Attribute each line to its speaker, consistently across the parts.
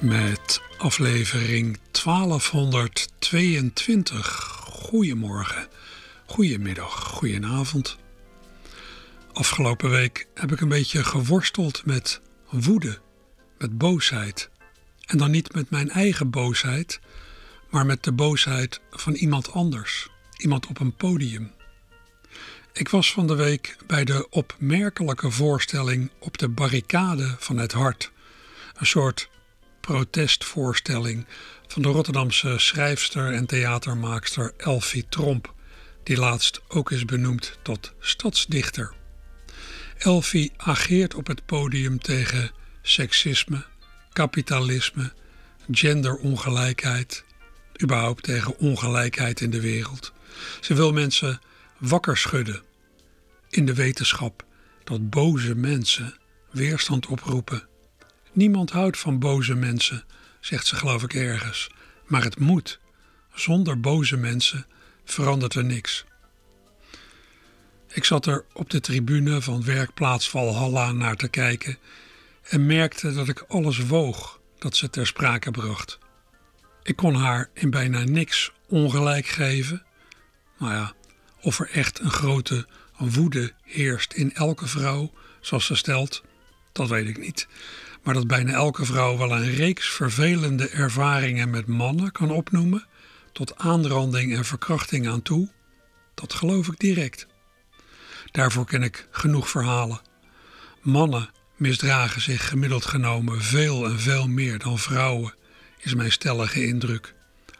Speaker 1: Met aflevering 1222. Goedemorgen, goedemiddag, goedenavond. Afgelopen week heb ik een beetje geworsteld met woede, met boosheid. En dan niet met mijn eigen boosheid, maar met de boosheid van iemand anders, iemand op een podium. Ik was van de week bij de opmerkelijke voorstelling op de barricade van het hart, een soort protestvoorstelling van de Rotterdamse schrijfster en theatermaakster Elfie Tromp, die laatst ook is benoemd tot stadsdichter. Elfie ageert op het podium tegen seksisme, kapitalisme, genderongelijkheid, überhaupt tegen ongelijkheid in de wereld. Ze wil mensen wakker schudden in de wetenschap dat boze mensen weerstand oproepen. Niemand houdt van boze mensen, zegt ze geloof ik ergens, maar het moet. Zonder boze mensen verandert er niks. Ik zat er op de tribune van werkplaats Valhalla naar te kijken en merkte dat ik alles woog dat ze ter sprake bracht. Ik kon haar in bijna niks ongelijk geven. Nou ja, of er echt een grote woede heerst in elke vrouw, zoals ze stelt, dat weet ik niet. Maar dat bijna elke vrouw wel een reeks vervelende ervaringen met mannen kan opnoemen, tot aanranding en verkrachting aan toe, dat geloof ik direct. Daarvoor ken ik genoeg verhalen. Mannen misdragen zich gemiddeld genomen veel en veel meer dan vrouwen is mijn stellige indruk.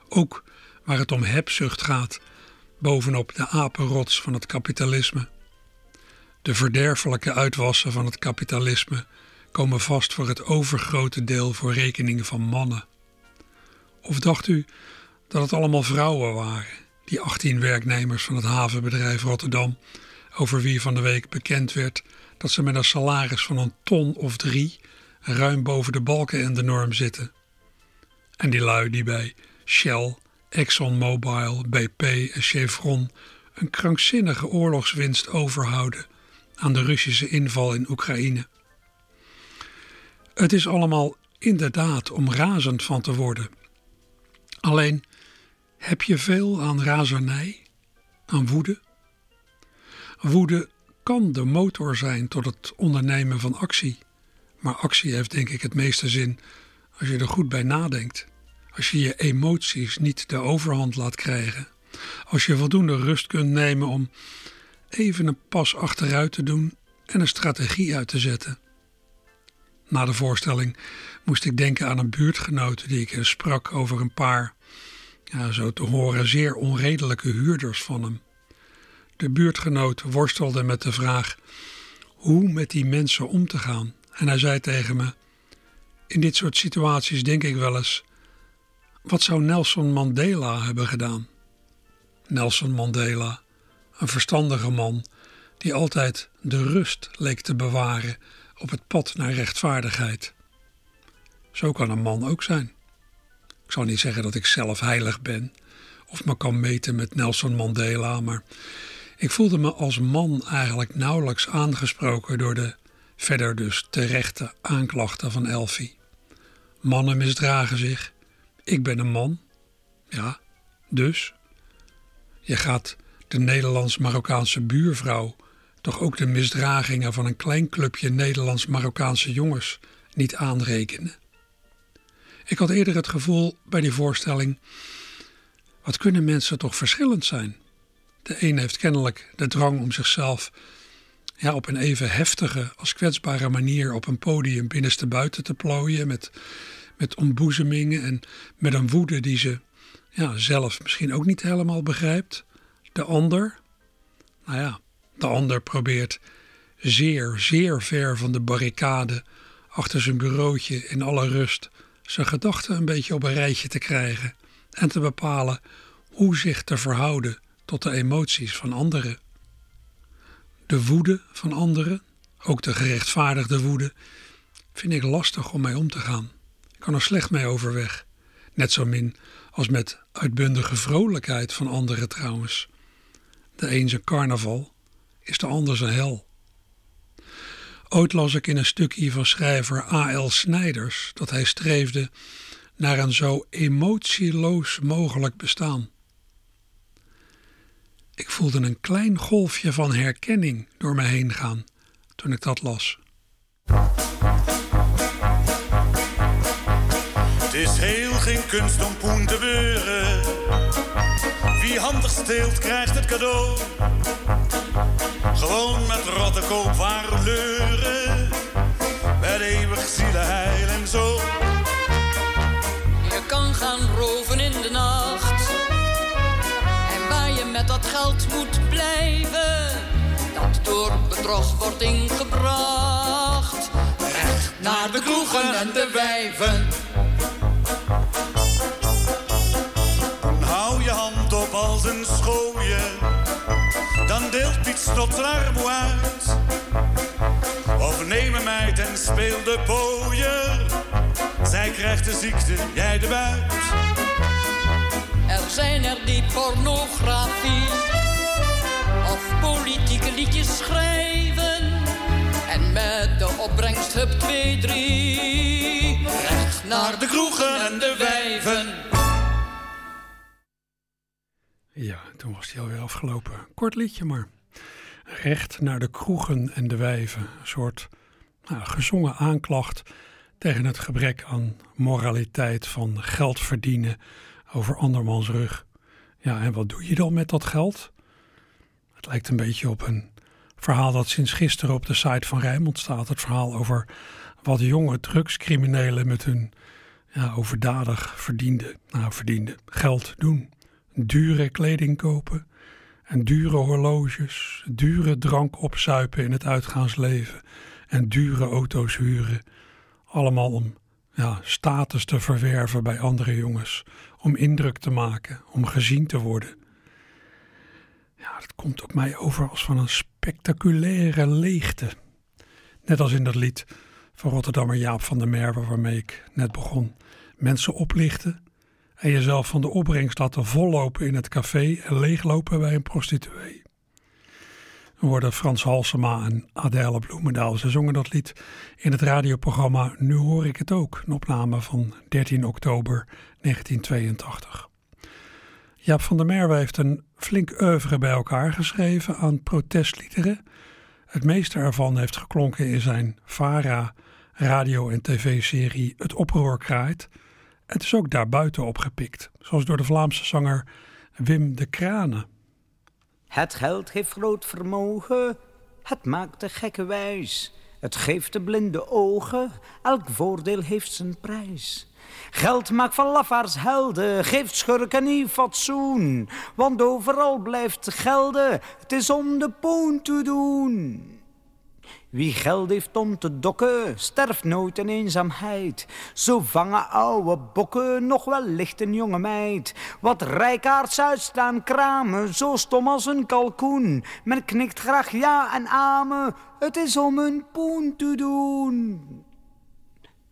Speaker 1: Ook waar het om hebzucht gaat, bovenop de apenrots van het kapitalisme. De verderfelijke uitwassen van het kapitalisme komen vast voor het overgrote deel voor rekening van mannen. Of dacht u dat het allemaal vrouwen waren, die 18 werknemers van het havenbedrijf Rotterdam, over wie van de week bekend werd dat ze met een salaris van een ton of drie ruim boven de balken en de norm zitten? En die lui die bij Shell, ExxonMobil, BP en Chevron een krankzinnige oorlogswinst overhouden aan de Russische inval in Oekraïne. Het is allemaal inderdaad om razend van te worden. Alleen heb je veel aan razernij, aan woede? Woede kan de motor zijn tot het ondernemen van actie, maar actie heeft denk ik het meeste zin als je er goed bij nadenkt. Als je je emoties niet de overhand laat krijgen. Als je voldoende rust kunt nemen om even een pas achteruit te doen en een strategie uit te zetten. Na de voorstelling moest ik denken aan een buurtgenoot die ik sprak over een paar, ja, zo te horen, zeer onredelijke huurders van hem. De buurtgenoot worstelde met de vraag hoe met die mensen om te gaan. En hij zei tegen me: in dit soort situaties denk ik wel eens: wat zou Nelson Mandela hebben gedaan? Nelson Mandela, een verstandige man die altijd de rust leek te bewaren op het pad naar rechtvaardigheid. Zo kan een man ook zijn. Ik zal niet zeggen dat ik zelf heilig ben of me kan meten met Nelson Mandela, maar ik voelde me als man eigenlijk nauwelijks aangesproken door de verder dus terechte aanklachten van Elfie. Mannen misdragen zich. Ik ben een man. Ja, dus. Je gaat de Nederlands-Marokkaanse buurvrouw toch ook de misdragingen van een klein clubje Nederlands-Marokkaanse jongens niet aanrekenen. Ik had eerder het gevoel bij die voorstelling: wat kunnen mensen toch verschillend zijn? De een heeft kennelijk de drang om zichzelf ja, op een even heftige als kwetsbare manier op een podium binnenste buiten te plooien met, met ontboezemingen en met een woede die ze ja, zelf misschien ook niet helemaal begrijpt. De ander, nou ja, de ander probeert zeer, zeer ver van de barricade achter zijn bureautje in alle rust zijn gedachten een beetje op een rijtje te krijgen en te bepalen hoe zich te verhouden tot de emoties van anderen. De woede van anderen, ook de gerechtvaardigde woede, vind ik lastig om mee om te gaan. Ik kan er slecht mee overweg. Net zo min als met uitbundige vrolijkheid van anderen trouwens. De een carnaval is de ander zijn hel. Ooit las ik in een stukje van schrijver A.L. Snijders dat hij streefde naar een zo emotieloos mogelijk bestaan. Ik voelde een klein golfje van herkenning door me heen gaan toen ik dat las.
Speaker 2: Het is heel geen kunst om poen te beuren. Wie handig steelt, krijgt het cadeau. Gewoon met rotte koopwaren leuren. Met eeuwig zielenheil en zo.
Speaker 3: Je kan gaan roven in de nacht. En waar je met dat geld moet blijven. Dat door bedrog wordt ingebracht. Recht naar de kroegen en de wijven.
Speaker 2: Dan deelt Piet armoe uit. Of neem een meid en speel de pooier. Zij krijgt de ziekte, jij de buit.
Speaker 3: Er zijn er die pornografie of politieke liedjes schrijven. En met de opbrengst hup 2, 3 recht naar de kroegen en de wijven.
Speaker 1: Ja, toen was hij alweer afgelopen. Kort liedje maar. Recht naar de kroegen en de wijven. Een soort nou, gezongen aanklacht tegen het gebrek aan moraliteit van geld verdienen over andermans rug. Ja, en wat doe je dan met dat geld? Het lijkt een beetje op een verhaal dat sinds gisteren op de site van Rijnmond staat. Het verhaal over wat jonge drugscriminelen met hun ja, overdadig verdiende, nou, verdiende geld doen. Dure kleding kopen en dure horloges, dure drank opzuipen in het uitgaansleven en dure auto's huren. Allemaal om ja, status te verwerven bij andere jongens, om indruk te maken, om gezien te worden. Ja, dat komt op mij over als van een spectaculaire leegte. Net als in dat lied van Rotterdammer Jaap van der Merwe waarmee ik net begon. Mensen oplichten en jezelf van de opbrengst laten vollopen in het café en leeglopen bij een prostituee. Dan worden Frans Halsema en Adèle Bloemendaal. Ze zongen dat lied in het radioprogramma Nu hoor ik het ook, een opname van 13 oktober 1982. Jaap van der Merwe heeft een flink oeuvre bij elkaar geschreven aan protestliederen. Het meeste ervan heeft geklonken in zijn VARA radio- en tv-serie Het Oproer Kraait. Het is ook daarbuiten opgepikt, zoals door de Vlaamse zanger Wim de Kranen.
Speaker 4: Het geld geeft groot vermogen, het maakt de gekke wijs. Het geeft de blinde ogen, elk voordeel heeft zijn prijs. Geld maakt van lafaards helden, geeft schurken niet fatsoen. Want overal blijft gelden, het is om de poen te doen. Wie geld heeft om te dokken, sterft nooit in eenzaamheid. Zo vangen oude bokken nog wel licht een jonge meid. Wat rijkaards uitstaan kramen, zo stom als een kalkoen. Men knikt graag ja en amen, het is om een poen te doen.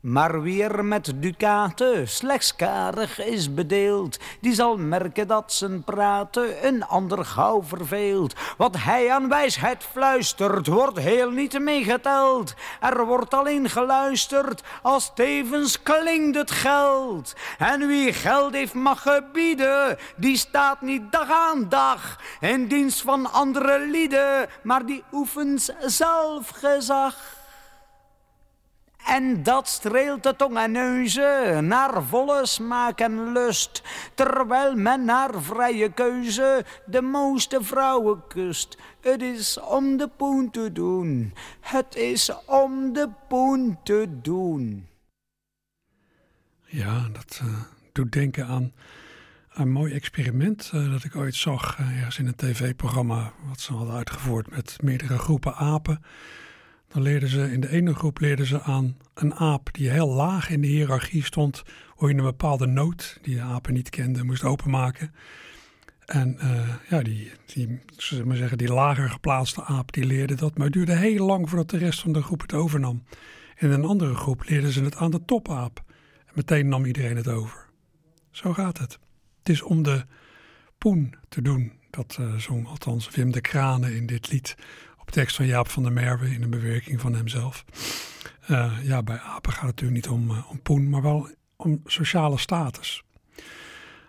Speaker 4: Maar wie er met ducaten slechts karig is bedeeld, die zal merken dat zijn praten een ander gauw verveelt. Wat hij aan wijsheid fluistert, wordt heel niet meegeteld. Er wordt alleen geluisterd, als tevens klinkt het geld. En wie geld heeft mag gebieden, die staat niet dag aan dag in dienst van andere lieden, maar die oefent zelf gezag. En dat streelt de tong en neuzen naar volle smaak en lust, terwijl men naar vrije keuze de mooiste vrouwen kust. Het is om de poen te doen, het is om de poen te doen.
Speaker 1: Ja, dat uh, doet denken aan een mooi experiment uh, dat ik ooit zag uh, ergens in een tv-programma wat ze hadden uitgevoerd met meerdere groepen apen. Leerden ze in de ene groep leerden ze aan een aap die heel laag in de hiërarchie stond, hoe je een bepaalde noot die de apen niet kenden moest openmaken. En uh, ja, die, die, maar zeggen, die lager geplaatste aap die leerde dat. Maar het duurde heel lang voordat de rest van de groep het overnam. In een andere groep leerden ze het aan de topaap. En meteen nam iedereen het over. Zo gaat het. Het is om de poen te doen. Dat uh, zong althans Wim de Kranen in dit lied. Op tekst van Jaap van der Merwe in een bewerking van hemzelf. Uh, ja, bij apen gaat het natuurlijk niet om, om poen, maar wel om sociale status.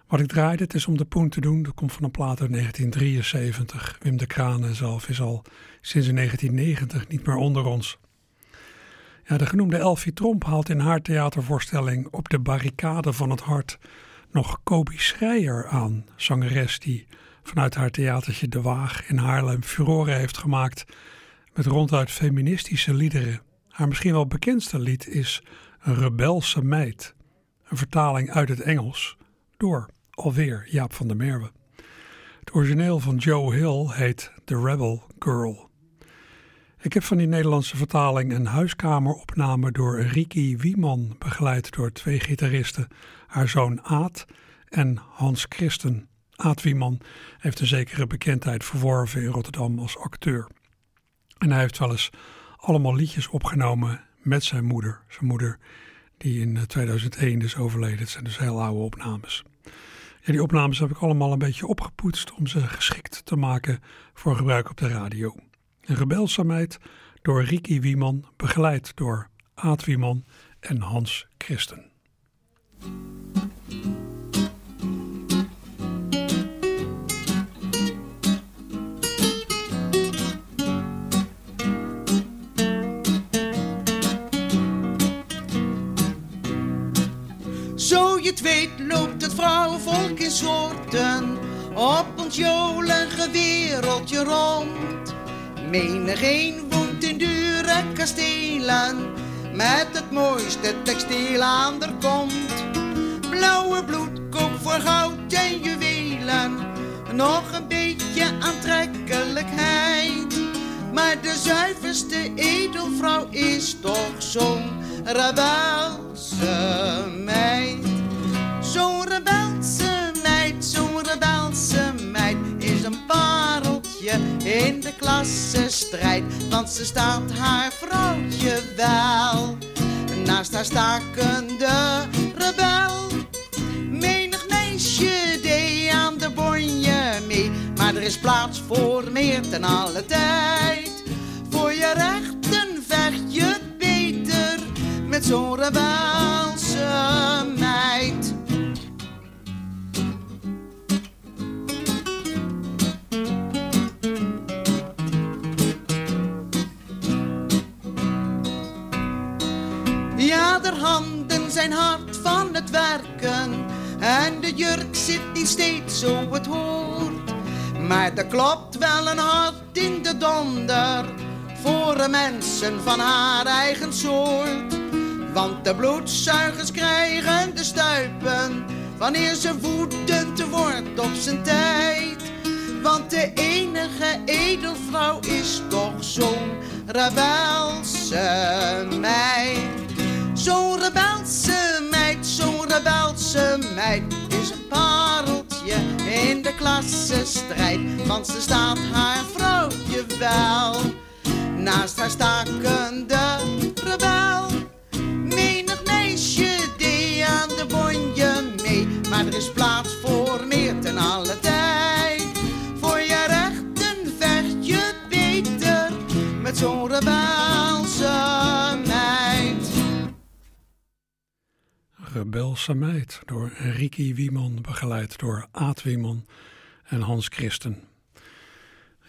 Speaker 1: Wat ik draaide, het is om de poen te doen. Dat komt van een plaat uit 1973. Wim de Kranen zelf is al sinds 1990 niet meer onder ons. Ja, de genoemde Elfie Tromp haalt in haar theatervoorstelling Op de barricade van het hart nog Kobi Schreier aan. Zangeres die vanuit haar theatertje De Waag in Haarlem furore heeft gemaakt met ronduit feministische liederen. Haar misschien wel bekendste lied is rebelse meid. Een vertaling uit het Engels door alweer Jaap van der Merwe. Het origineel van Joe Hill heet The Rebel Girl. Ik heb van die Nederlandse vertaling een huiskameropname door Riki Wieman, begeleid door twee gitaristen, haar zoon Aad en Hans Christen. Aad Wieman heeft een zekere bekendheid verworven in Rotterdam als acteur. En hij heeft wel eens allemaal liedjes opgenomen met zijn moeder. Zijn moeder die in 2001 is overleden. Het zijn dus heel oude opnames die opnames heb ik allemaal een beetje opgepoetst om ze geschikt te maken voor gebruik op de radio. Een rebelsaamheid door Riki Wieman, begeleid door Aad Wieman en Hans Christen.
Speaker 5: Het vrouwenvolk in soorten op ons jolige wereldje rond. Menigeen woont in dure kastelen met het mooiste textiel aan der kont. Blauwe bloed koopt voor goud en juwelen, nog een beetje aantrekkelijkheid. Maar de zuiverste edelvrouw is toch zo'n rebelse meid. Zo'n in de klassenstrijd. Want ze staat haar vrouwtje wel naast haar stakende rebel. Menig meisje deed aan de bonje mee, maar er is plaats voor meer ten alle tijd. Voor je rechten vecht je beter met zo'n rebelse meid. De handen zijn hard van het werken en de jurk zit niet steeds zo het hoort. Maar er klopt wel een hart in de donder voor mensen van haar eigen soort. Want de bloedzuigers krijgen de stuipen wanneer ze woedend wordt op zijn tijd. Want de enige edelvrouw is toch zo'n rebelse meid. Zo'n rebelse meid, zo'n rebelse meid is een pareltje in de klassenstrijd. Want ze staat haar vrouwtje wel naast haar stakende rebel. Menig meisje die aan de bonje mee, maar er is plaats voor meer ten alle tijd. Meid
Speaker 1: door Riki Wieman, begeleid door Aad Wieman en Hans Christen.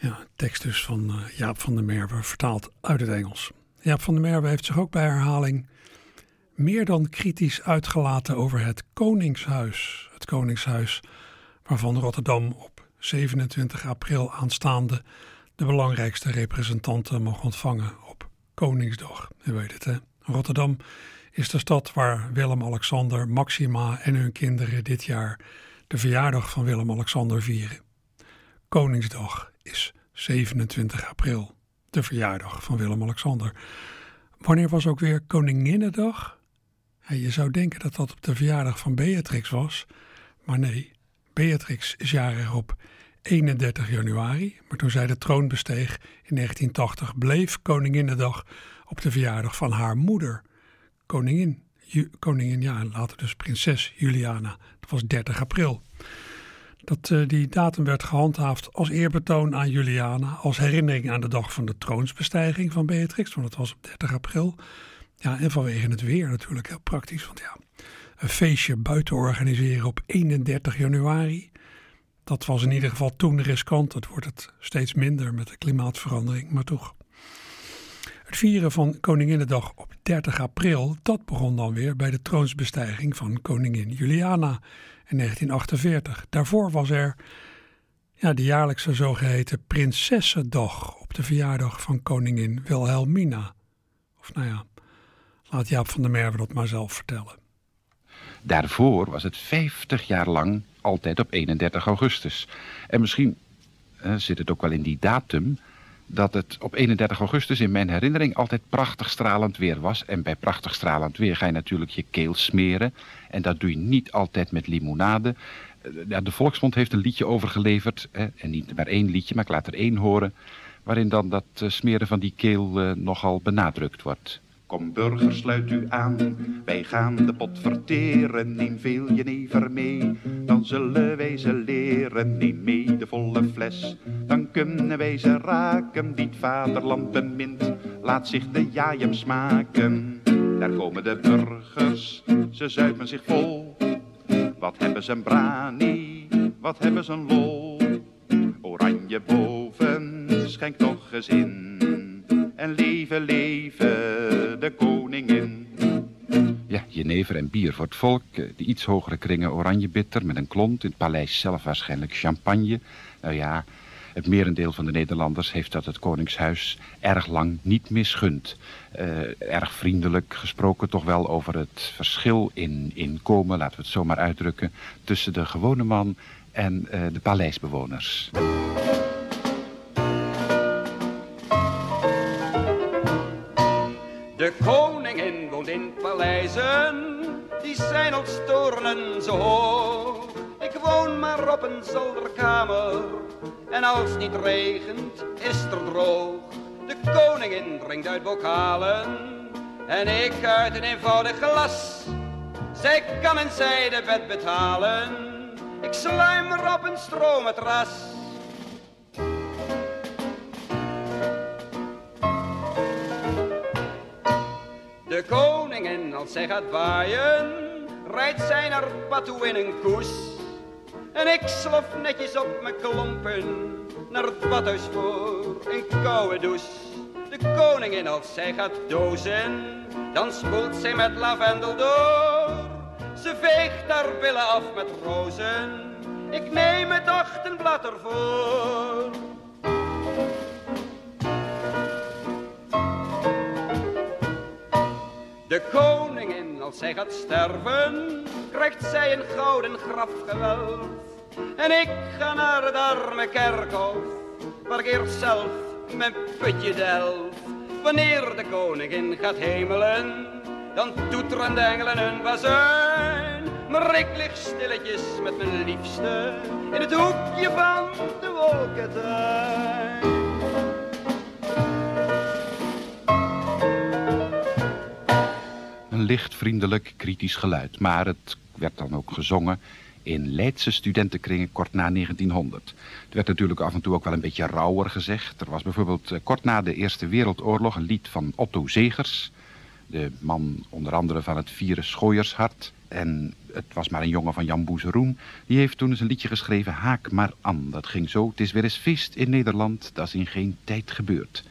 Speaker 1: Ja, tekst dus van uh, Jaap van der Merwe, vertaald uit het Engels. Jaap van der Merwe heeft zich ook bij herhaling meer dan kritisch uitgelaten over het Koningshuis. Het Koningshuis waarvan Rotterdam op 27 april aanstaande de belangrijkste representanten mag ontvangen op Koningsdag. U weet het hè. Rotterdam is de stad waar Willem-Alexander, Maxima en hun kinderen dit jaar de verjaardag van Willem-Alexander vieren. Koningsdag is 27 april, de verjaardag van Willem-Alexander. Wanneer was ook weer Koninginnedag? je zou denken dat dat op de verjaardag van Beatrix was, maar nee, Beatrix is jarig op 31 januari, maar toen zij de troon besteeg in 1980 bleef Koninginnedag op de verjaardag van haar moeder, koningin, koningin ja, later dus prinses Juliana. Dat was 30 april. Dat, uh, die datum werd gehandhaafd als eerbetoon aan Juliana, als herinnering aan de dag van de troonsbestijging van Beatrix, want dat was op 30 april. Ja, en vanwege het weer natuurlijk heel praktisch, want ja, een feestje buiten organiseren op 31 januari, dat was in ieder geval toen riskant. Dat wordt het steeds minder met de klimaatverandering, maar toch. Het vieren van Koninginnedag op 30 april, dat begon dan weer bij de troonsbestijging van koningin Juliana in 1948. Daarvoor was er ja, de jaarlijkse zogeheten Prinsessendag op de verjaardag van koningin Wilhelmina. Of nou ja, laat Jaap van der Merwe dat maar zelf vertellen.
Speaker 6: Daarvoor was het 50 jaar lang altijd op 31 augustus. En misschien eh, zit het ook wel in die datum dat het op 31 augustus in mijn herinnering altijd prachtig stralend weer was. En bij prachtig stralend weer ga je natuurlijk je keel smeren. En dat doe je niet altijd met limonade. Eh, de Volksmond heeft een liedje overgeleverd. En niet maar één liedje, maar ik laat er één horen. Waarin dan dat eh, smeren van die keel uh, nogal benadrukt wordt. Kom burger, sluit u aan, wij gaan de pot verteren. Neem veel jenever mee, dan zullen wij ze leren. Neem mee de volle fles, dan kunnen wij ze raken. Die het vaderland bemint, laat zich de jajem smaken. Daar komen de burgers, ze zuipen zich vol. Wat hebben ze een brani, wat hebben ze een lol. Oranje boven, schenk toch eens in en leven, leven de koningin. Ja, jenever en bier voor het volk. Eh, de iets hogere kringen oranjebitter met een klont. In het paleis zelf waarschijnlijk champagne. Nou ja, het merendeel van de Nederlanders heeft dat het Koningshuis erg lang niet misgund. Uh, erg vriendelijk gesproken toch wel over het verschil in inkomen, laten we het zo maar uitdrukken, tussen de gewone man en uh, de paleisbewoners.
Speaker 7: Koningin woont in paleizen, die zijn als toren zo hoog. Ik woon maar op een zolderkamer, en als niet regent, is er droog. De koningin drinkt uit bokalen, en ik uit een eenvoudig glas. Zij kan een zijde bed betalen, ik sluimer op een stroommatras. De koningin, als zij gaat waaien, rijdt zij naar Batu in een koes. En ik slof netjes op mijn klompen naar het badhuis voor een koude douche. De koningin, als zij gaat dozen, dan spoelt zij met lavendel door. Ze veegt haar billen af met rozen, ik neem het ochtendblad ervoor. De koningin, als zij gaat sterven, krijgt zij een gouden grafgewelf. En ik ga naar het arme kerkhof, waar ik eerst zelf mijn putje delf. Wanneer de koningin gaat hemelen, dan toeteren de engelen hun bazuin. Maar ik lig stilletjes met mijn liefste in het hoekje van de wolkentuin.
Speaker 6: Licht, vriendelijk, kritisch geluid. Maar het werd dan ook gezongen in Leidse studentenkringen kort na 1900. Het werd natuurlijk af en toe ook wel een beetje rauwer gezegd. Er was bijvoorbeeld eh, kort na de Eerste Wereldoorlog een lied van Otto Zegers. De man onder andere van het Vieren Schooiershart. En het was maar een jongen van Jan Boezeroen. Die heeft toen eens een liedje geschreven, Haak maar aan. Dat ging zo, het is weer eens feest in Nederland, dat is in geen tijd gebeurd.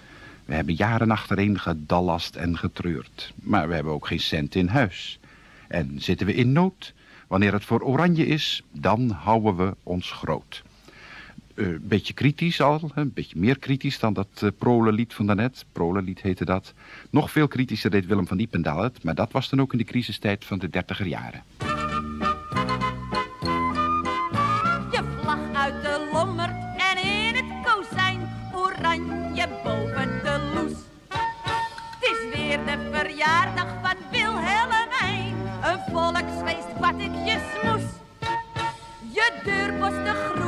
Speaker 6: We hebben jaren achtereen gedallast en getreurd. Maar we hebben ook geen cent in huis. En zitten we in nood, wanneer het voor oranje is, dan houden we ons groot. Een uh, beetje kritisch al, een beetje meer kritisch dan dat uh, Prolenlied van daarnet. Prolenlied heette dat. Nog veel kritischer deed Willem van Diependaal het, maar dat was dan ook in de crisistijd van de dertiger jaren.
Speaker 8: was te groot.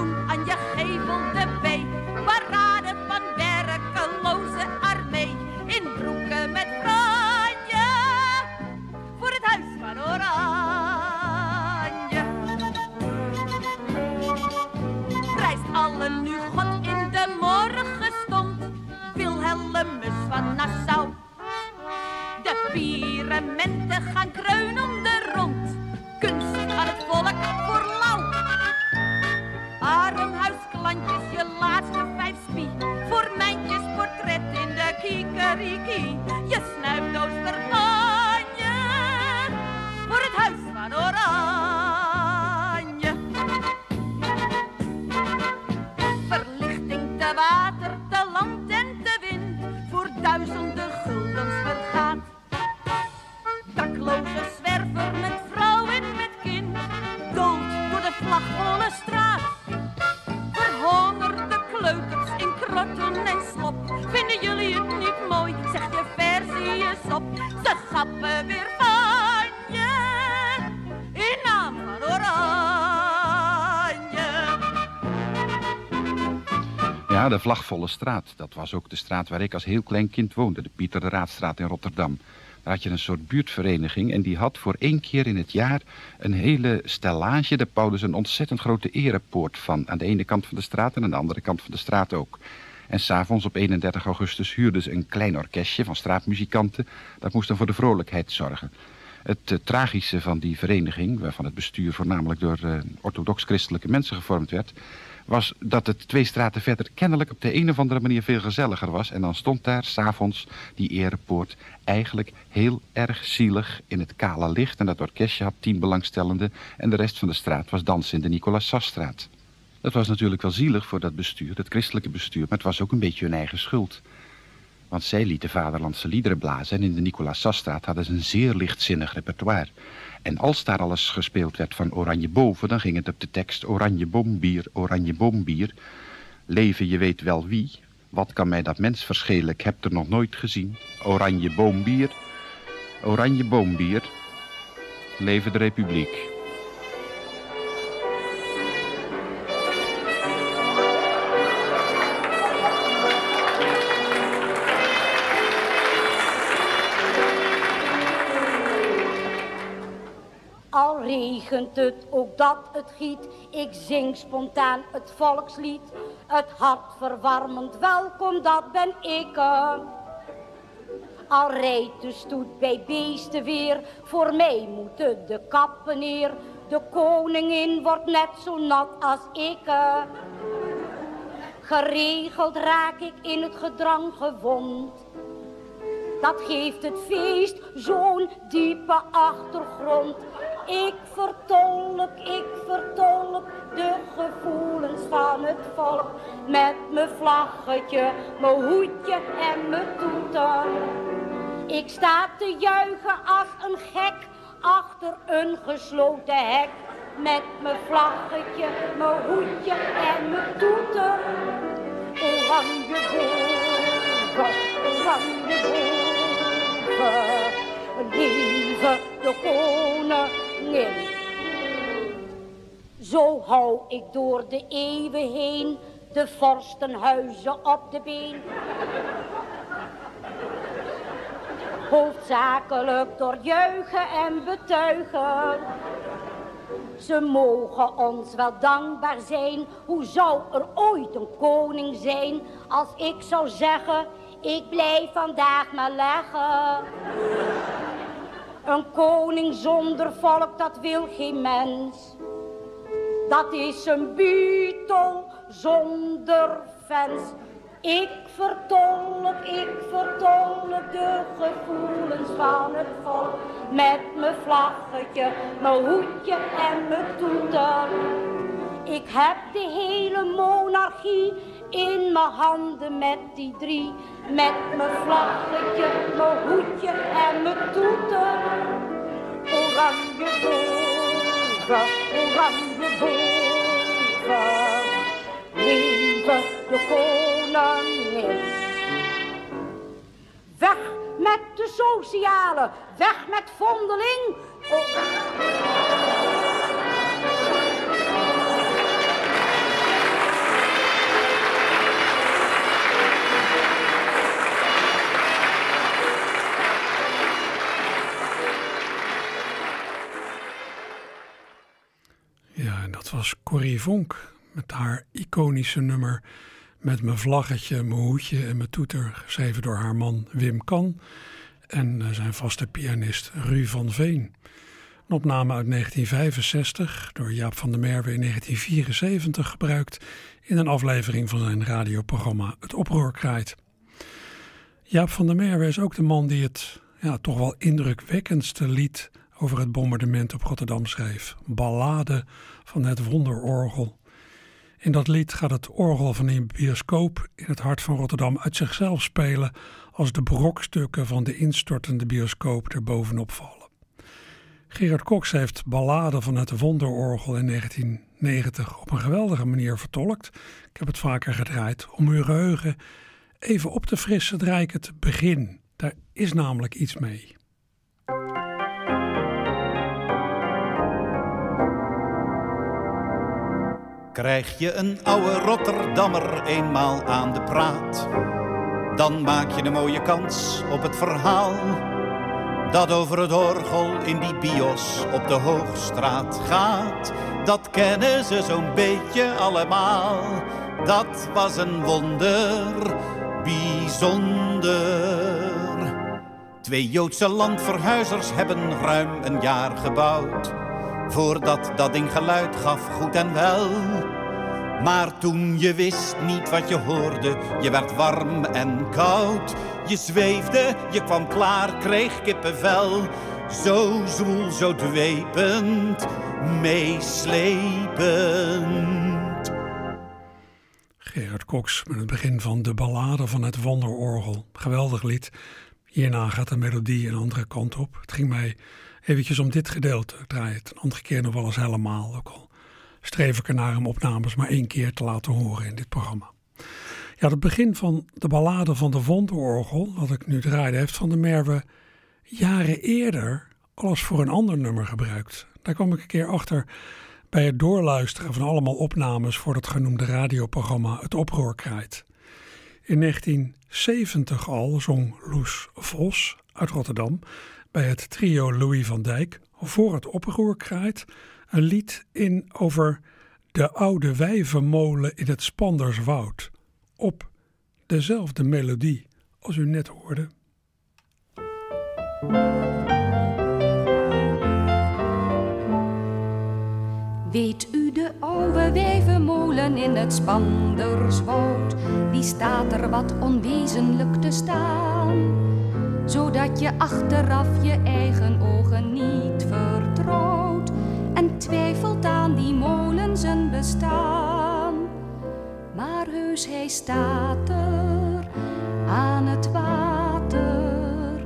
Speaker 8: De Vlagvolle Straat.
Speaker 6: Dat was ook de straat waar ik als heel klein kind woonde. De Pieter de Raadstraat in Rotterdam. Daar had je een soort buurtvereniging en die had voor één keer in het jaar een hele stellage. Daar bouwden ze een ontzettend grote erepoort van. Aan de ene kant van de straat en aan de andere kant van de straat ook. En s'avonds op 31 augustus huurden ze een klein orkestje van straatmuzikanten. Dat moest dan voor de vrolijkheid zorgen. Het eh, tragische van die vereniging, waarvan het bestuur voornamelijk door eh, orthodox-christelijke mensen gevormd werd, was dat het twee straten verder kennelijk op de een of andere manier veel gezelliger was. En dan stond daar s'avonds die erepoort eigenlijk heel erg zielig in het kale licht. En dat orkestje had tien belangstellenden en de rest van de straat was dansen in de Nicolaas Sasstraat. Dat was natuurlijk wel zielig voor dat bestuur, het christelijke bestuur, maar het was ook een beetje hun eigen schuld. Want zij lieten vaderlandse liederen blazen en in de Nicolaas Sasstraat hadden ze een zeer lichtzinnig repertoire. En als daar alles gespeeld werd van Oranje Boven, dan ging het op de tekst Oranje Boombier, Oranje Boombier. Leven je weet wel wie, wat kan mij dat mens verschelen, ik heb er nog nooit gezien. Oranje Boombier, Oranje Boombier, leven de republiek.
Speaker 9: Het, ook dat het giet, ik zing spontaan het volkslied. Het hartverwarmend welkom, dat ben ik. Al rijdt de stoet bij beesten weer, voor mij moeten de kappen neer. De koningin wordt net zo nat als ik. Geregeld raak ik in het gedrang gewond. Dat geeft het feest zo'n diepe achtergrond. Ik vertolk, ik vertolk de gevoelens van het volk. Met mijn vlaggetje, mijn hoedje en mijn toeter. Ik sta te juichen als een gek achter een gesloten hek. Met mijn vlaggetje, mijn hoedje en mijn toeter. Oranje boven, oranje boven. Lieve de Zo hou ik door de eeuwen heen de vorstenhuizen op de been. Hoofdzakelijk door juichen en betuigen. Ze mogen ons wel dankbaar zijn. Hoe zou er ooit een koning zijn als ik zou zeggen, ik blijf vandaag maar leggen. Een koning zonder volk, dat wil geen mens. Dat is een Beatle zonder fans. Ik vertolk, ik vertolk de gevoelens van het volk. Met mijn vlaggetje, mijn hoedje en mijn toeter. Ik heb de hele monarchie in mijn handen met die drie. Met mijn vlaggetje, mijn hoedje en mijn toeter. Oranje boven, oranje boven. Leven de koningin. Weg met de sociale, weg met vondeling.
Speaker 1: Was Corrie Vonk met haar iconische nummer met mijn vlaggetje, mijn hoedje en mijn toeter, geschreven door haar man Wim Kan en eh, zijn vaste pianist Ru van Veen. Een opname uit 1965, door Jaap van der Merwe in 1974 gebruikt in een aflevering van zijn radioprogramma Het Oproer Kraait. Jaap van der Merwe is ook de man die het ja, toch wel indrukwekkendste lied over het bombardement op Rotterdam schreef. Ballade van het wonderorgel. In dat lied gaat het orgel van een bioscoop in het hart van Rotterdam uit zichzelf spelen als de brokstukken van de instortende bioscoop er bovenop vallen. Gerard Cox heeft Ballade van het Wonderorgel in 1990 op een geweldige manier vertolkt. Ik heb het vaker gedraaid. Om uw geheugen even op te frissen draai ik het begin. Daar is namelijk iets mee.
Speaker 10: Krijg je een oude Rotterdammer eenmaal aan de praat, dan maak je een mooie kans op het verhaal dat over het orgel in die bios op de Hoogstraat gaat. Dat kennen ze zo'n beetje allemaal. Dat was een wonder, bijzonder. Twee Joodse landverhuizers hebben ruim een jaar gebouwd. Voordat dat ding geluid gaf, goed en wel. Maar toen je wist niet wat je hoorde, je werd warm en koud. Je zweefde, je kwam klaar, kreeg kippenvel. Zo zwoel, zo dwepend, meeslepend.
Speaker 1: Gerard Cox met het begin van de ballade van het Wonderorgel. Geweldig lied. Hierna gaat de melodie een andere kant op. Het ging mij eventjes om dit gedeelte. Draai het een andere keer nog wel eens helemaal. Ook al streef ik ernaar om opnames maar één keer te laten horen in dit programma. Ja, het begin van de ballade van de Wonderorgel, wat ik nu draaide, heeft Van de Merwe jaren eerder alles voor een ander nummer gebruikt. Daar kwam ik een keer achter bij het doorluisteren van allemaal opnames voor het genoemde radioprogramma Het Oproer. In 1970 al zong Loes Vos uit Rotterdam bij het trio Louis van Dijk voor het Oproer Kraait een lied in over de oude wijvenmolen in het Spanderswoud. Op dezelfde melodie als u net hoorde.
Speaker 11: Weet u de oude wijvenmolen in het Spanderswoud? Die staat er wat onwezenlijk te staan, zodat je achteraf je eigen ogen niet vertrouwt en twijfelt aan die molen zijn bestaan. Maar heus, hij staat er aan het water.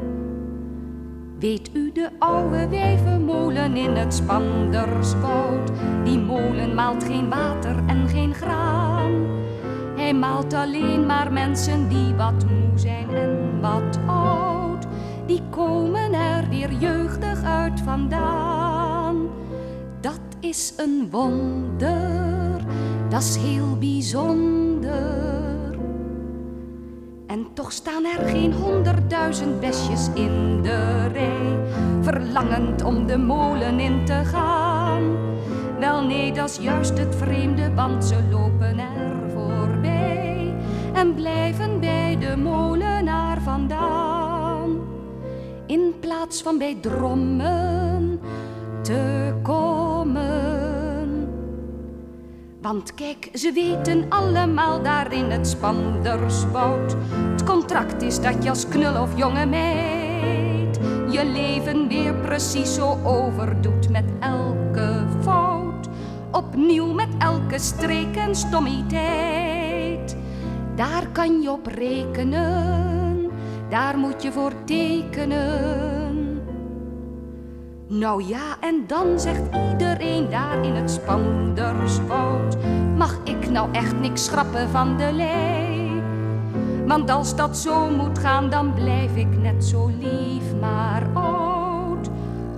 Speaker 11: Weet u de oude wijvenmolen in het Spanderswoud? Die molen maalt geen water en geen graan. Hij maalt alleen maar mensen die wat moe zijn en wat oud. Die komen er weer jeugdig uit vandaan. Dat is een wonder, dat is heel bijzonder. En toch staan er geen honderdduizend besjes in de rij, verlangend om de molen in te gaan. Wel nee, dat is juist het vreemde, want ze lopen er voorbij en blijven bij de molenaar vandaan. In plaats van bij drommen te komen. Want kijk, ze weten allemaal daar in het Spanderswoud. Het contract is dat je als knul of jonge meid je leven weer precies zo overdoet met elke fout. Opnieuw met elke streek en stommiteit. Daar kan je op rekenen, daar moet je voor tekenen. Nou ja, en dan zegt iedereen daar in het Spanderswoud: Mag ik nou echt niks schrappen van de lei? Want als dat zo moet gaan, dan blijf ik net zo lief maar oud.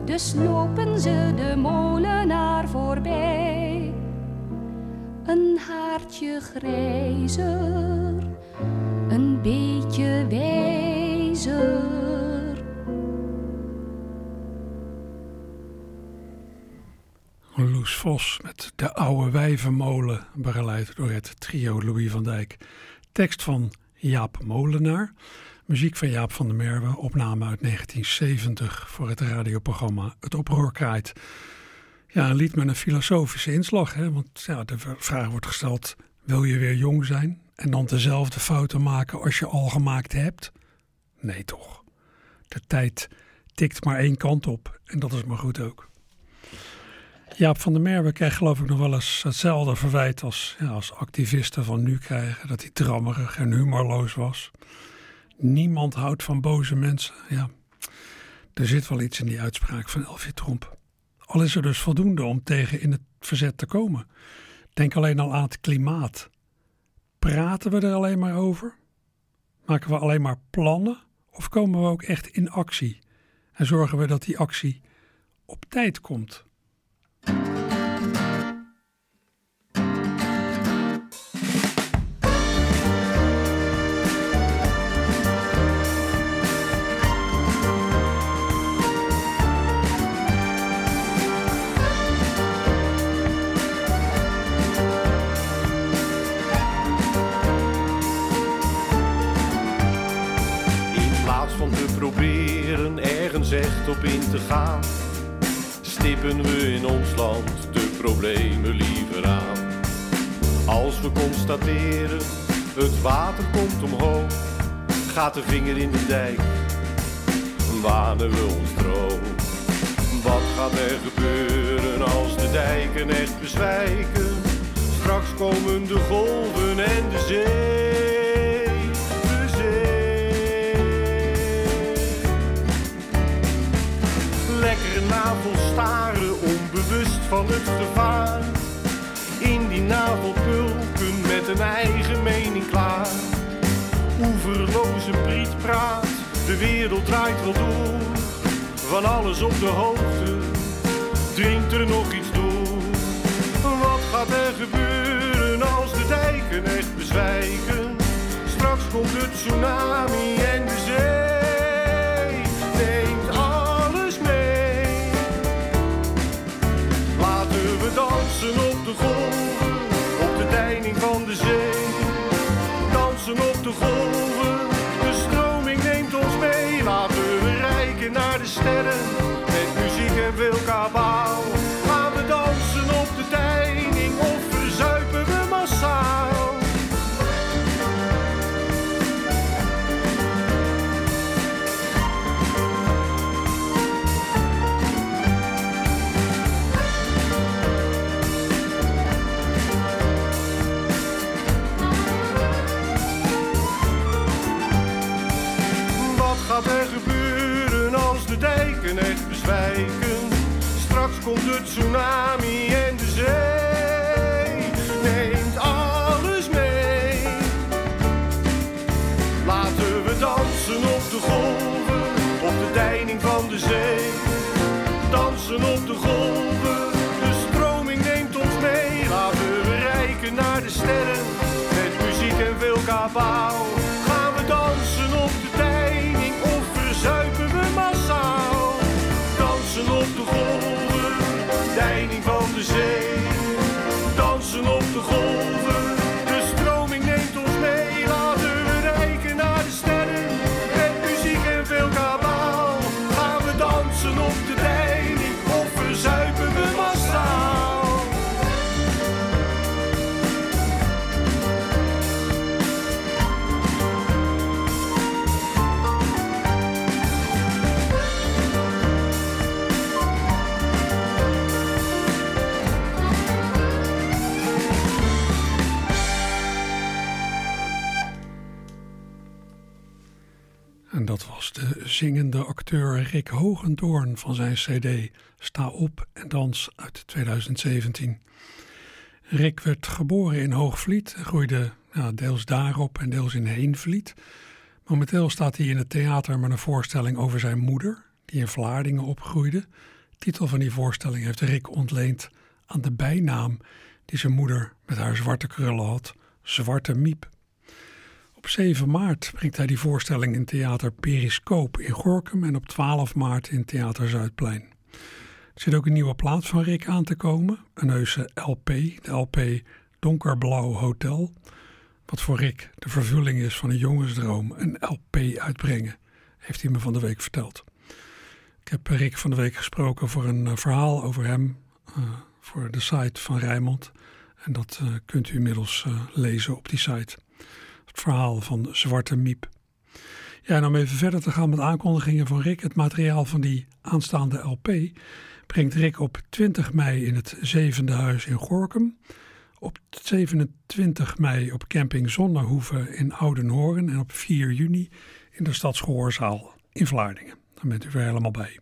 Speaker 11: Dus lopen ze de molenaar voorbij. Een haartje grijzer, een beetje
Speaker 1: Loes Vos met De Oude Wijvenmolen, begeleid door het trio Louis van Dijk. Tekst van Jaap Molenaar, muziek van Jaap van der Merwe, opname uit 1970 voor het radioprogramma Het Oproer Kraait. Ja, een lied met een filosofische inslag, hè? want ja, de vraag wordt gesteld, wil je weer jong zijn en dan dezelfde fouten maken als je al gemaakt hebt? Nee toch. De tijd tikt maar één kant op en dat is maar goed ook. Jaap van der Merwe krijgt geloof ik nog wel eens hetzelfde verwijt als, ja, als activisten van nu krijgen. Dat hij drammerig en humorloos was. Niemand houdt van boze mensen. Ja, er zit wel iets in die uitspraak van Elfie Tromp. Al is er dus voldoende om tegen in het verzet te komen. Denk alleen al aan het klimaat. Praten we er alleen maar over? Maken we alleen maar plannen? Of komen we ook echt in actie? En zorgen we dat die actie op tijd komt?
Speaker 12: Op in te gaan, stippen we in ons land de problemen liever aan. Als we constateren, het water komt omhoog, gaat de vinger in de dijk, wanen we ons droog. Wat gaat er gebeuren als de dijken echt bezwijken? Straks komen de golven en de zee. Navel staren, onbewust van het gevaar. In die navelpulken met een eigen mening klaar. Oeverloze prietpraat, de wereld draait wel door. Van alles op de hoogte, dringt er nog iets door. Wat gaat er gebeuren als de dijken echt bezwijken? Straks komt het tsunami en de zee. Dansen op de golven, op de deining van de zee. Dansen op de golven, de stroming neemt ons mee. Laten we rijken naar de sterren, met muziek en veel echt bezwijken? Straks komt de tsunami en de zee neemt alles mee. Laten we dansen op de golven, deining
Speaker 1: zingende acteur Rick Hogendoorn van zijn CD Sta op en dans uit 2017. Rick werd geboren in Hoogvliet en groeide ja, deels daarop en deels in Heenvliet. Momenteel staat hij in het theater met een voorstelling over zijn moeder, die in Vlaardingen opgroeide. De titel van die voorstelling heeft Rick ontleend aan de bijnaam die zijn moeder met haar zwarte krullen had, Zwarte Miep. Op 7 maart brengt hij die voorstelling in theater Periscoop in Gorkum en op 12 maart in theater Zuidplein. Er zit ook een nieuwe plaat van Rick aan te komen. Een heuse LP, de LP Donkerblauw Hotel. Wat voor Rick de vervulling is van een jongensdroom, een LP uitbrengen, heeft hij me van de week verteld. Ik heb Rick van de week gesproken voor een eh, verhaal over hem uh, voor de site van Rijmond. En dat kunt u inmiddels lezen op die site. Het verhaal van Zwarte Miep. Ja, en om even verder te gaan met aankondigingen van Rick. Het materiaal van die aanstaande LP brengt Rick op 20 mei in het Zevende Huis in Gorkum. Op 27 mei op camping Zonnehoeve in Oudenhoorn. En op 4 juni in de Stadsgehoorzaal in Vlaardingen. Dan bent u weer helemaal bij.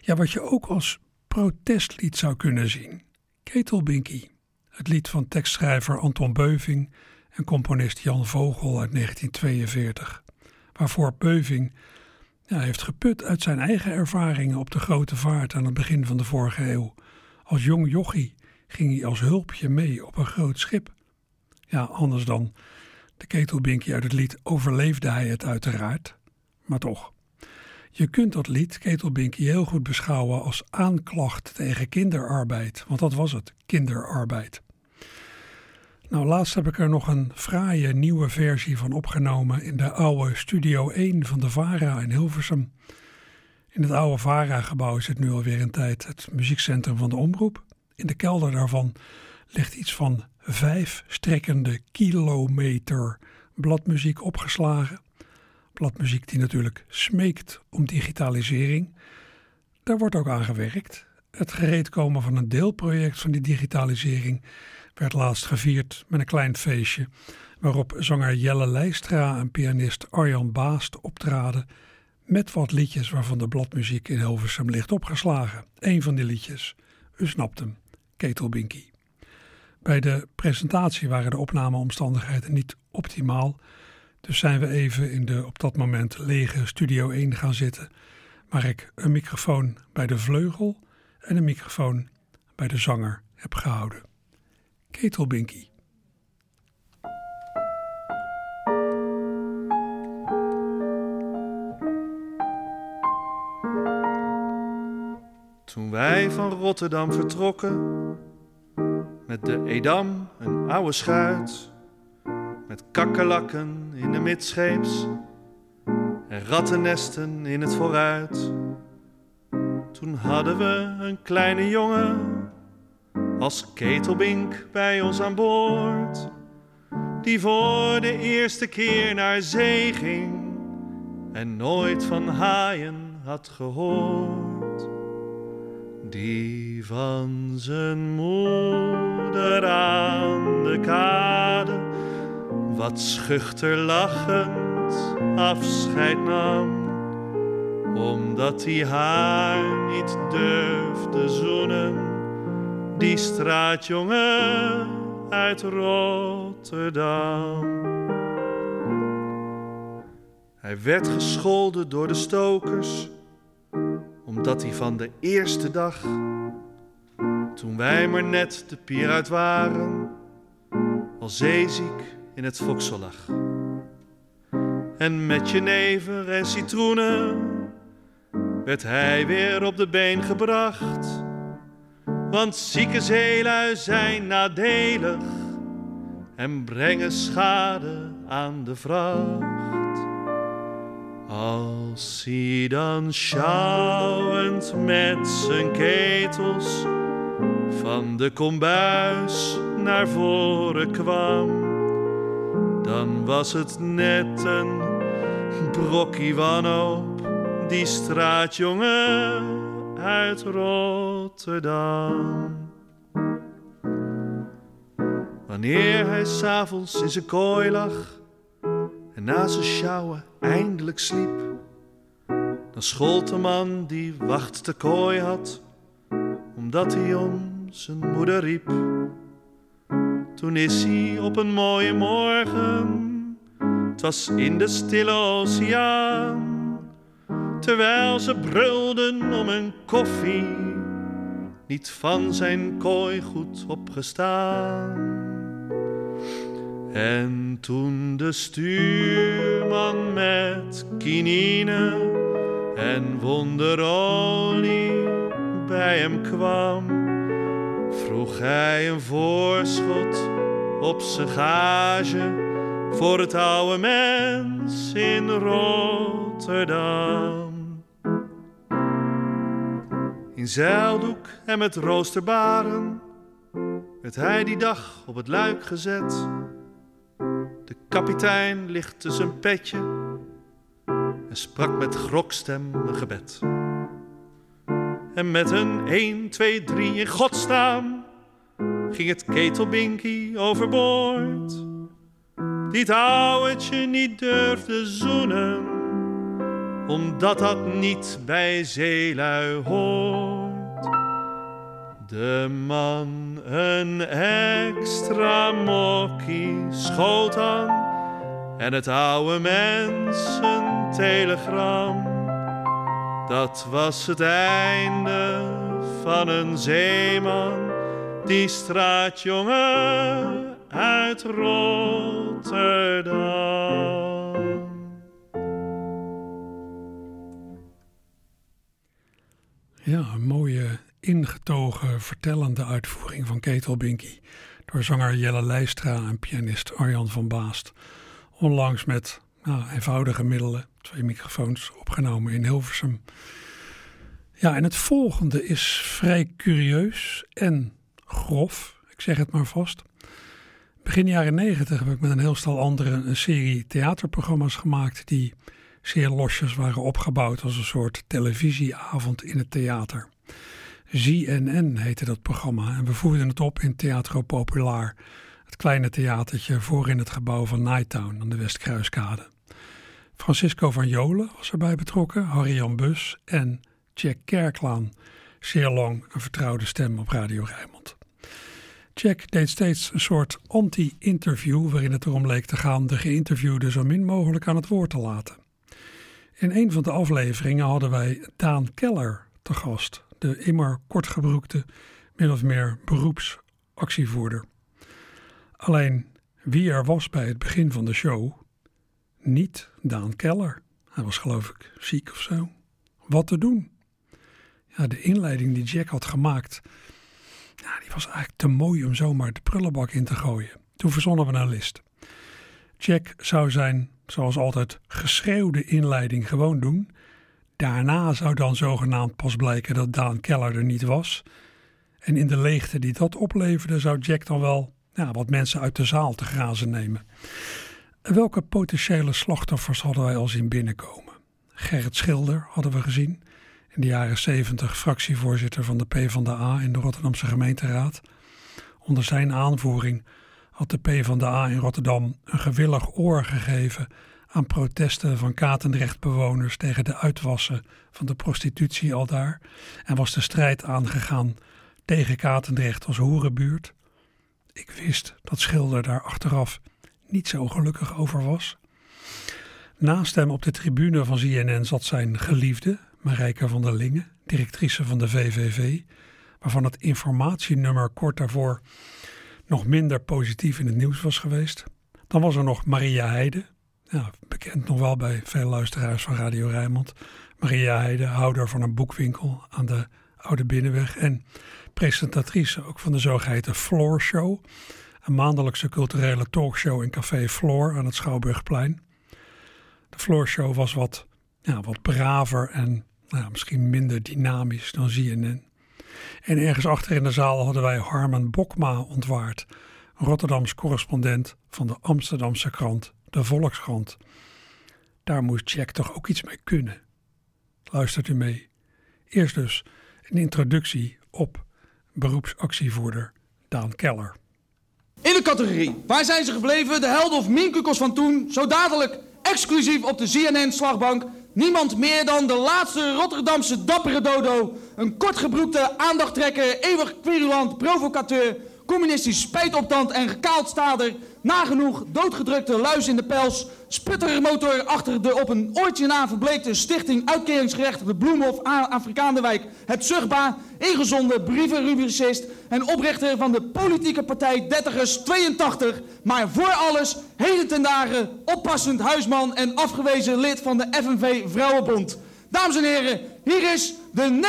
Speaker 1: Ja, wat je ook als protestlied zou kunnen zien. Ketelbinky. Het lied van tekstschrijver Anton Beuving en componist Jan Vogel uit 1942. Waarvoor Beuving ja, heeft geput uit zijn eigen ervaringen op de grote vaart aan het begin van de vorige eeuw. Als jong jochie ging hij als hulpje mee op een groot schip. Ja, anders dan de ketelbinky uit het lied overleefde hij het uiteraard, maar toch. Je kunt dat lied, Ketelbinky, heel goed beschouwen als aanklacht tegen kinderarbeid, want dat was het, kinderarbeid. Nou, laatst heb ik er nog een fraaie nieuwe versie van opgenomen in de oude Studio 1 van de VARA in Hilversum. In het oude VARA-gebouw het nu alweer een tijd het muziekcentrum van de Omroep. In de kelder daarvan ligt iets van vijf strekkende kilometer bladmuziek opgeslagen. Bladmuziek die natuurlijk smeekt om digitalisering. Daar wordt ook aan gewerkt. Het gereedkomen van een deelproject van die digitalisering werd laatst gevierd met een klein feestje. Waarop zanger Jelle Leistra en pianist Arjan Baast optraden. Met wat liedjes waarvan de bladmuziek in Hilversum ligt opgeslagen. Een van die liedjes, u snapt hem, Ketelbinky. Bij de presentatie waren de opnameomstandigheden niet optimaal. Dus zijn we even in de op dat moment lege Studio 1 gaan zitten. Waar ik een microfoon bij de vleugel en een microfoon bij de zanger heb gehouden. Ketelbinky.
Speaker 13: Toen wij van Rotterdam vertrokken, met de Edam, een oude schuit, met kakkerlakken in de midscheeps en rattennesten in het vooruit. Toen hadden we een kleine jongen als ketelbink bij ons aan boord, die voor de eerste keer naar zee ging en nooit van haaien had gehoord. Die van zijn moeder aan de kade wat schuchter lachend afscheid nam, omdat hij haar niet durfde zoenen die straatjongen uit Rotterdam. Hij werd gescholden door de stokers, omdat hij van de eerste dag, toen wij maar net de pier uit waren, al zeeziek in het foksel lag. En met jenever en citroenen werd hij weer op de been gebracht want zieke zeelui zijn nadelig en brengen schade aan de vracht. Als hij dan sjouwend met zijn ketels van de kombuis naar voren kwam, dan was het net een brokkie wanhoop, die straatjongen uit Rotterdam. Wanneer hij s'avonds in zijn kooi lag en na zijn sjouwen eindelijk sliep, dan schold de man die wacht te kooi had, omdat hij om zijn moeder riep. Toen is hij op een mooie morgen, het was in de stille oceaan terwijl ze brulden om een koffie, niet van zijn kooi goed opgestaan. En toen de stuurman met kinine en wonderolie bij hem kwam, vroeg hij een voorschot op zijn gage voor het oude mens in Rotterdam. Zeildoek en met roosterbaren werd hij die dag op het luik gezet. De kapitein lichtte zijn petje en sprak met grokstem een gebed. En met een 1, 2, 3 in godsnaam ging het ketelbinkie overboord. Die het ouwetje niet durfde zoenen, omdat dat niet bij zeelui hoort. De man een extra mokkie schoot aan en het oude mens een telegram. Dat was het einde van een zeeman, die straatjongen uit Rotterdam.
Speaker 1: Ja, een mooie ingetogen, vertellende uitvoering van Ketelbinky door zanger Jelle Leistra en pianist Arjan van Baast. Onlangs met nou, eenvoudige middelen, twee microfoons, opgenomen in Hilversum. Ja, en het volgende is vrij curieus en grof, ik zeg het maar vast. Begin jaren negentig heb ik met een heel stel anderen een serie theaterprogramma's gemaakt die zeer losjes waren opgebouwd als een soort televisieavond in het theater. ZNN heette dat programma en we voerden het op in Theatro Populaar, het kleine theatertje voor in het gebouw van Nighttown aan de Westkruiskade. Francisco van Jolen was erbij betrokken, Harry-Jan Bus en Jack Kerklaan, zeer lang een vertrouwde stem op Radio Rijnmond. Jack deed steeds een soort anti-interview waarin het erom leek te gaan de geïnterviewde zo min mogelijk aan het woord te laten. In een van de afleveringen hadden wij Daan Keller te gast, de immer kortgebroekte, min of meer beroepsactievoerder. Alleen wie er was bij het begin van de show, niet Daan Keller. Hij was geloof ik ziek of zo. Wat te doen? Ja, de inleiding die Jack had gemaakt, die was eigenlijk te mooi om zomaar de prullenbak in te gooien. Toen verzonnen we een list. Jack zou zijn, zoals altijd, geschreeuwde inleiding gewoon doen. Daarna zou dan zogenaamd pas blijken dat Daan Keller er niet was. En in de leegte die dat opleverde, zou Jack dan wel ja, wat mensen uit de zaal te grazen nemen. Welke potentiële slachtoffers hadden wij al zien binnenkomen? Gerrit Schilder hadden we gezien, in de jaren 70 fractievoorzitter van de PvdA in de Rotterdamse gemeenteraad. Onder zijn aanvoering had de PvdA in Rotterdam een gewillig oor gegeven aan protesten van Katendrecht-bewoners tegen de uitwassen van de prostitutie al daar en was de strijd aangegaan tegen Katendrecht als hoerenbuurt. Ik wist dat Schilder daar achteraf niet zo gelukkig over was. Naast hem op de tribune van CNN zat zijn geliefde, Marijke van der Lingen, directrice van de VVV, waarvan het informatienummer kort daarvoor nog minder positief in het nieuws was geweest. Dan was er nog Maria Heide, bekend nog wel bij veel luisteraars van Radio Rijnmond. Maria Heide, houder van een boekwinkel aan de Oude Binnenweg en presentatrice ook van de zogeheten Floor Show, een maandelijkse culturele talkshow in Café Floor aan het Schouwburgplein. De Floor Show was wat, ja, wat braver en nou, misschien minder dynamisch dan CNN. En ergens achter in de zaal hadden wij Harmen Bokma ontwaard, Rotterdams correspondent van de Amsterdamse krant De Volkskrant. Daar moest Jack toch ook iets mee kunnen. Luistert u mee. Eerst dus een introductie op beroepsactievoerder Daan Keller.
Speaker 14: In de categorie Waar zijn ze gebleven? De helden of minkukels van toen. Zo dadelijk exclusief op de CNN-slagbank. Niemand meer dan de laatste Rotterdamse dappere dodo. Een kortgebroekte aandachttrekker, eeuwig querulant, provocateur. Communistisch spijtoptand en gekaald stader. Nagenoeg doodgedrukte luis in de pels. Sputtermotor achter de op een oortje na verbleekte stichting uitkeringsgerechtigde Bloemhof Afrikaanderwijk. Het Zugba, ingezonde brievenrubricist en oprichter van de politieke partij Dertigers 82. Maar voor alles, heden ten dagen, oppassend huisman en afgewezen lid van de FNV Vrouwenbond. Dames en heren, hier is De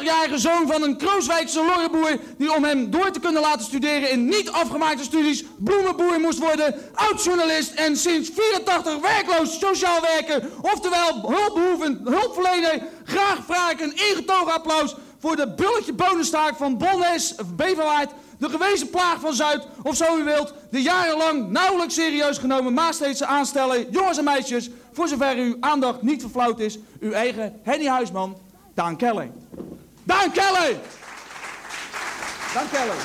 Speaker 14: 39-jarige zoon van een Krooswijkse lorrenboer die om hem door te kunnen laten studeren in niet afgemaakte studies bloemenboer moest worden, oud-journalist en sinds 84 werkloos sociaal werker, oftewel hulpbehoevend hulpverlener. Graag vraag ik een ingetogen applaus voor de bulletje bonenstaak van Bonnes, Beverwaard, de gewezen plaag van Zuid, of zo u wilt, de jarenlang nauwelijks serieus genomen Maasteedse aanstellen, jongens en meisjes, voor zover uw aandacht niet verflauwd is, uw eigen Henny Huisman, Daan Kelly. Daan Kelly! Daan Kelly.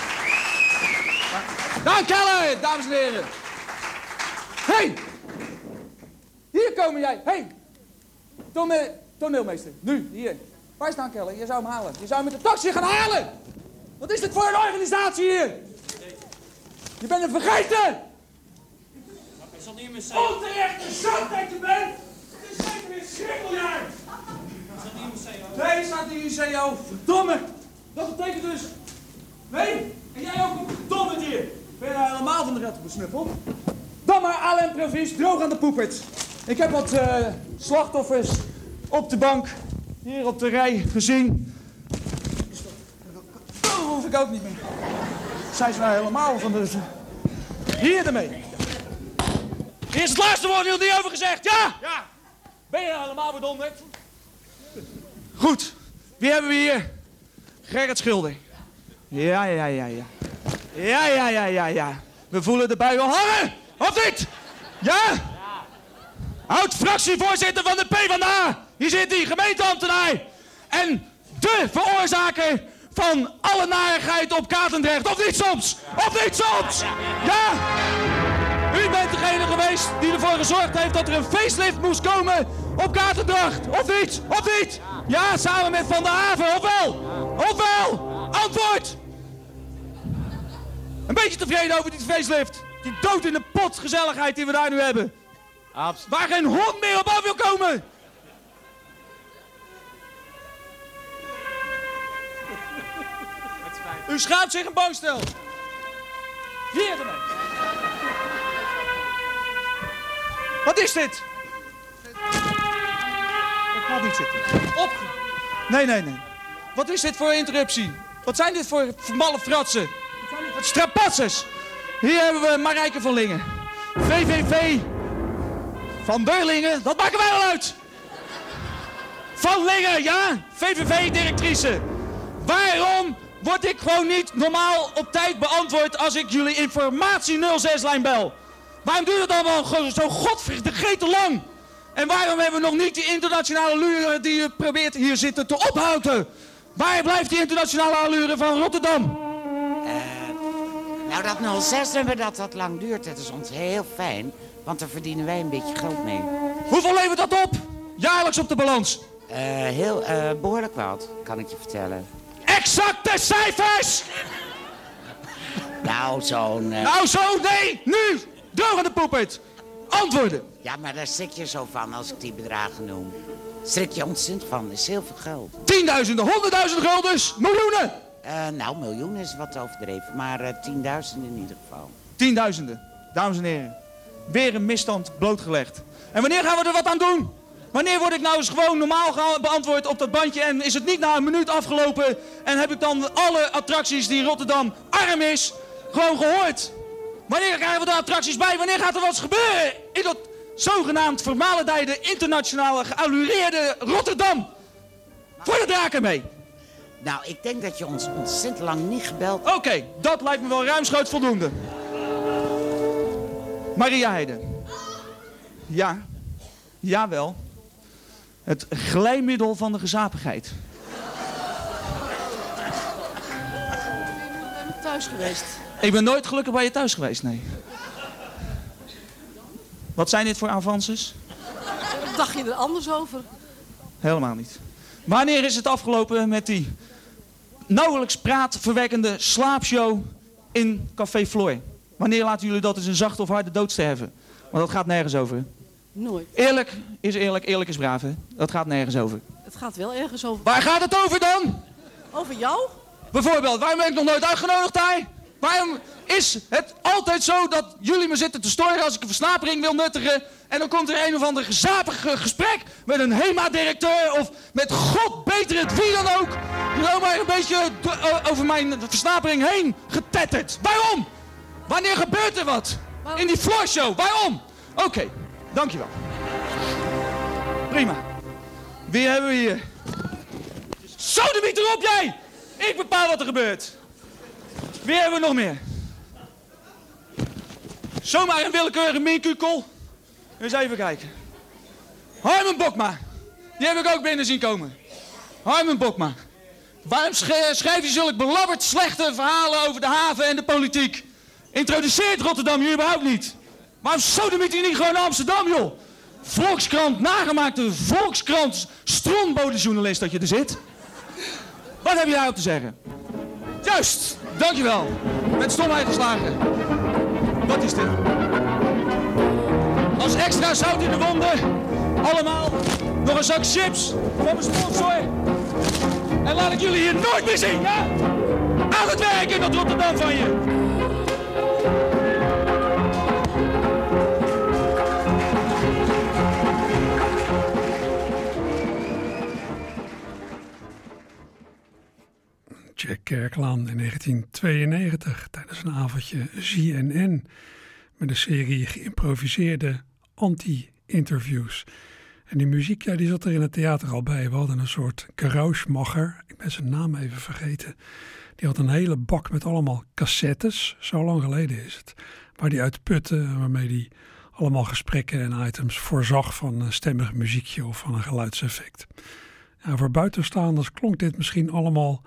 Speaker 14: Daan Kelly, dames en heren. Hey! Hier komen jij. Hey! Tone toneelmeester, nu, hier. Waar is Daan Kelly? Je zou hem halen. Je zou hem met de taxi gaan halen! Wat is dit voor een organisatie hier? Je bent een vergeten!
Speaker 15: Zal niet meer zijn.
Speaker 14: Onterechte zak dat je bent! Het is zeker weer schrikkeljaar! Nee, staat hier in CO. Verdomme! Dat betekent dus... Nee, en jij ook een verdomme dier. Ben je nou helemaal van de red besnuffeld? Dan maar Alain Provis, droog aan de poepert. Ik heb wat eh, slachtoffers op de bank, hier op de rij, gezien. Dat hoef ik ook niet meer. Zijn ze nou helemaal van de... Hier ermee. Hier is het laatste woord, hier niet over gezegd, ja? Ja. Ben je nou helemaal verdonderd? Goed, wie hebben we hier? Gerrit Schilder. Ja, ja, ja, ja. Ja, ja, ja, ja, ja. We voelen de bui wel hangen, of niet? Ja? Oud-fractievoorzitter van de PvdA. Hier zit hij, gemeenteambtenaar. En de veroorzaker van alle narigheid op Katendrecht. Of niet soms? Of niet soms? Ja? Geweest die ervoor gezorgd heeft dat er een facelift moest komen op Katendrecht. Of niet? Of niet? Ja, samen met Van der Haven. Ofwel? Ofwel? Antwoord! Een beetje tevreden over die facelift. Die dood in de pot gezelligheid die we daar nu hebben. Waar geen hond meer op af wil komen. U schaamt zich een bankstel. Hier ermee. Wat is dit? Ik ga niet zitten. Op. Nee, nee, nee. Wat is dit voor interruptie? Wat zijn dit voor malle fratsen? Wat. Hier hebben we Marijke van Lingen. VVV van Beurlingen, dat maken wij wel uit. Van Lingen, ja? VVV-directrice. Waarom word ik gewoon niet normaal op tijd beantwoord als ik jullie informatie 06-lijn bel? Waarom duurt het allemaal zo godvergeten lang? En waarom hebben we nog niet die internationale allure die je probeert hier zitten te ophouden? Waar blijft die internationale allure van Rotterdam?
Speaker 16: Nou, dat 06-nummer dat dat lang duurt, dat is ons heel fijn. Want daar verdienen wij een beetje geld mee.
Speaker 14: Hoeveel levert dat op? Jaarlijks op de balans?
Speaker 16: Eh, heel eh, behoorlijk wat, kan ik je vertellen.
Speaker 14: Exacte cijfers!
Speaker 16: Nou, zo'n...
Speaker 14: Nou zo, nee, nu! Droog aan de poepert! Antwoorden!
Speaker 16: Ja, maar daar schrik je zo van als ik die bedragen noem. Schrik je ontzettend van, dat is heel veel geld.
Speaker 14: Tienduizenden, honderdduizenden guldens, miljoenen!
Speaker 16: Eh, nou, miljoen is wat overdreven, maar eh, tienduizenden in ieder geval.
Speaker 14: Tienduizenden, dames en heren. Weer een misstand blootgelegd. En wanneer gaan we er wat aan doen? Wanneer word ik nou eens gewoon normaal beantwoord op dat bandje en is het niet na een minuut afgelopen en heb ik dan alle attracties die Rotterdam arm is gewoon gehoord? Wanneer krijgen we er attracties bij? Wanneer gaat er wat gebeuren in dat zogenaamd vermalendijde internationale geallureerde Rotterdam? Voor de draken mee.
Speaker 16: Nou, ik denk dat je ons ontzettend lang niet gebeld
Speaker 14: Oké, dat lijkt me wel ruimschoots voldoende. Maria Heiden. Ja, jawel. Het glijmiddel van de gezapigheid.
Speaker 17: thuis geweest.
Speaker 14: Ik ben nooit gelukkig bij je thuis geweest, nee. Wat zijn dit voor avances?
Speaker 17: Dacht je er anders over?
Speaker 14: Helemaal niet. Wanneer is het afgelopen met die nauwelijks praatverwekkende slaapshow in Café Floor? Wanneer laten jullie dat eens een zachte of harde dood sterven? Want dat gaat nergens over.
Speaker 17: Nooit.
Speaker 14: Eerlijk is eerlijk, eerlijk is braaf, hè? Dat gaat nergens over.
Speaker 17: Het gaat wel ergens over.
Speaker 14: Waar gaat het over dan?
Speaker 17: Over jou?
Speaker 14: Bijvoorbeeld, waarom ben ik nog nooit uitgenodigd daar? Waarom is het altijd zo dat jullie me zitten te storen als ik een versnapering wil nuttigen? En dan komt er een of ander gezapig gesprek met een HEMA-directeur of met god beter het wie dan ook. Nou maar een beetje over mijn versnapering heen getetterd. Waarom? Wanneer gebeurt er wat? In die floorshow. Waarom? Oké, dankjewel. Prima. Wie hebben we hier? Sodemiet erop jij! Ik bepaal wat er gebeurt. Wie hebben we nog meer? Zomaar een willekeurige minkukel. Eens even kijken. Harmen Bokma. Die heb ik ook binnen zien komen. Harmen Bokma. Waarom sch- schrijf je zulke belabberd slechte verhalen over de haven en de politiek? Introduceert Rotterdam je überhaupt niet? Waarom sodemiet je niet gewoon Amsterdam, joh? Volkskrant, nagemaakte Volkskrant, stroombodenjournalist dat je er zit. Wat heb je daarop te zeggen? Juist, dankjewel. Met stomheid geslagen. Wat is dit? Als extra zout in de wonden, allemaal nog een zak chips van mijn sponsor. En laat ik jullie hier nooit meer zien, ja? Aan het werk in dat Rotterdam van je.
Speaker 1: Kerklaan in 1992 tijdens een avondje ZNN met een serie geïmproviseerde anti-interviews. En die muziek, die zat er in het theater al bij. We hadden een soort gerouchemacher, ik ben zijn naam even vergeten. Die had een hele bak met allemaal cassettes, zo lang geleden is het. Waar die uit putte, waarmee die allemaal gesprekken en items voorzag van stemmig muziekje of van een geluidseffect. Voor buitenstaanders klonk dit misschien allemaal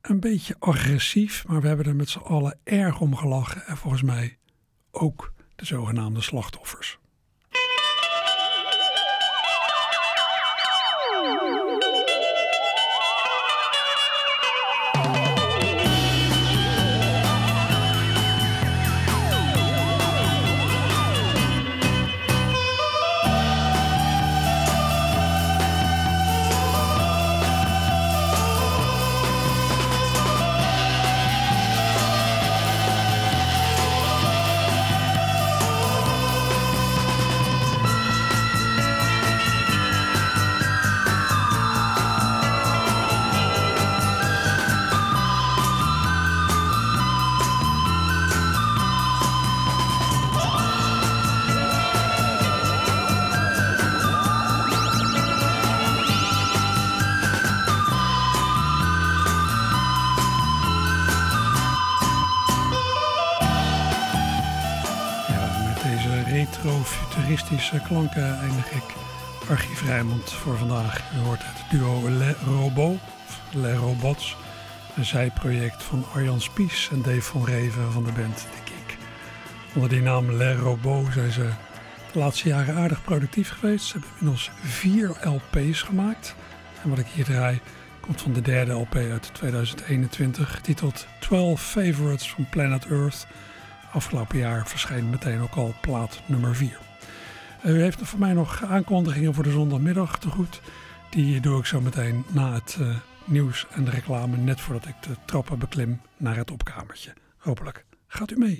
Speaker 1: een beetje agressief, maar we hebben er met z'n allen erg om gelachen. En volgens mij ook de zogenaamde slachtoffers. Klanken eindig ik Archief Rijnmond voor vandaag. U hoort het duo Le Robot, Le Robots, een zijproject van Arjan Spies en Dave van Reven van de band De Kick. Onder die naam Le Robot zijn ze de laatste jaren aardig productief geweest. Ze hebben inmiddels vier LP's gemaakt. En wat ik hier draai komt van de derde LP uit 2021, getiteld 12 Favorites from Planet Earth. Afgelopen jaar verscheen meteen ook al plaat nummer 4. U heeft voor mij nog aankondigingen voor de zondagmiddag te goed. Die doe ik zo meteen na het eh, nieuws en de reclame, net voordat ik de trappen beklim naar het opkamertje. Hopelijk gaat u mee.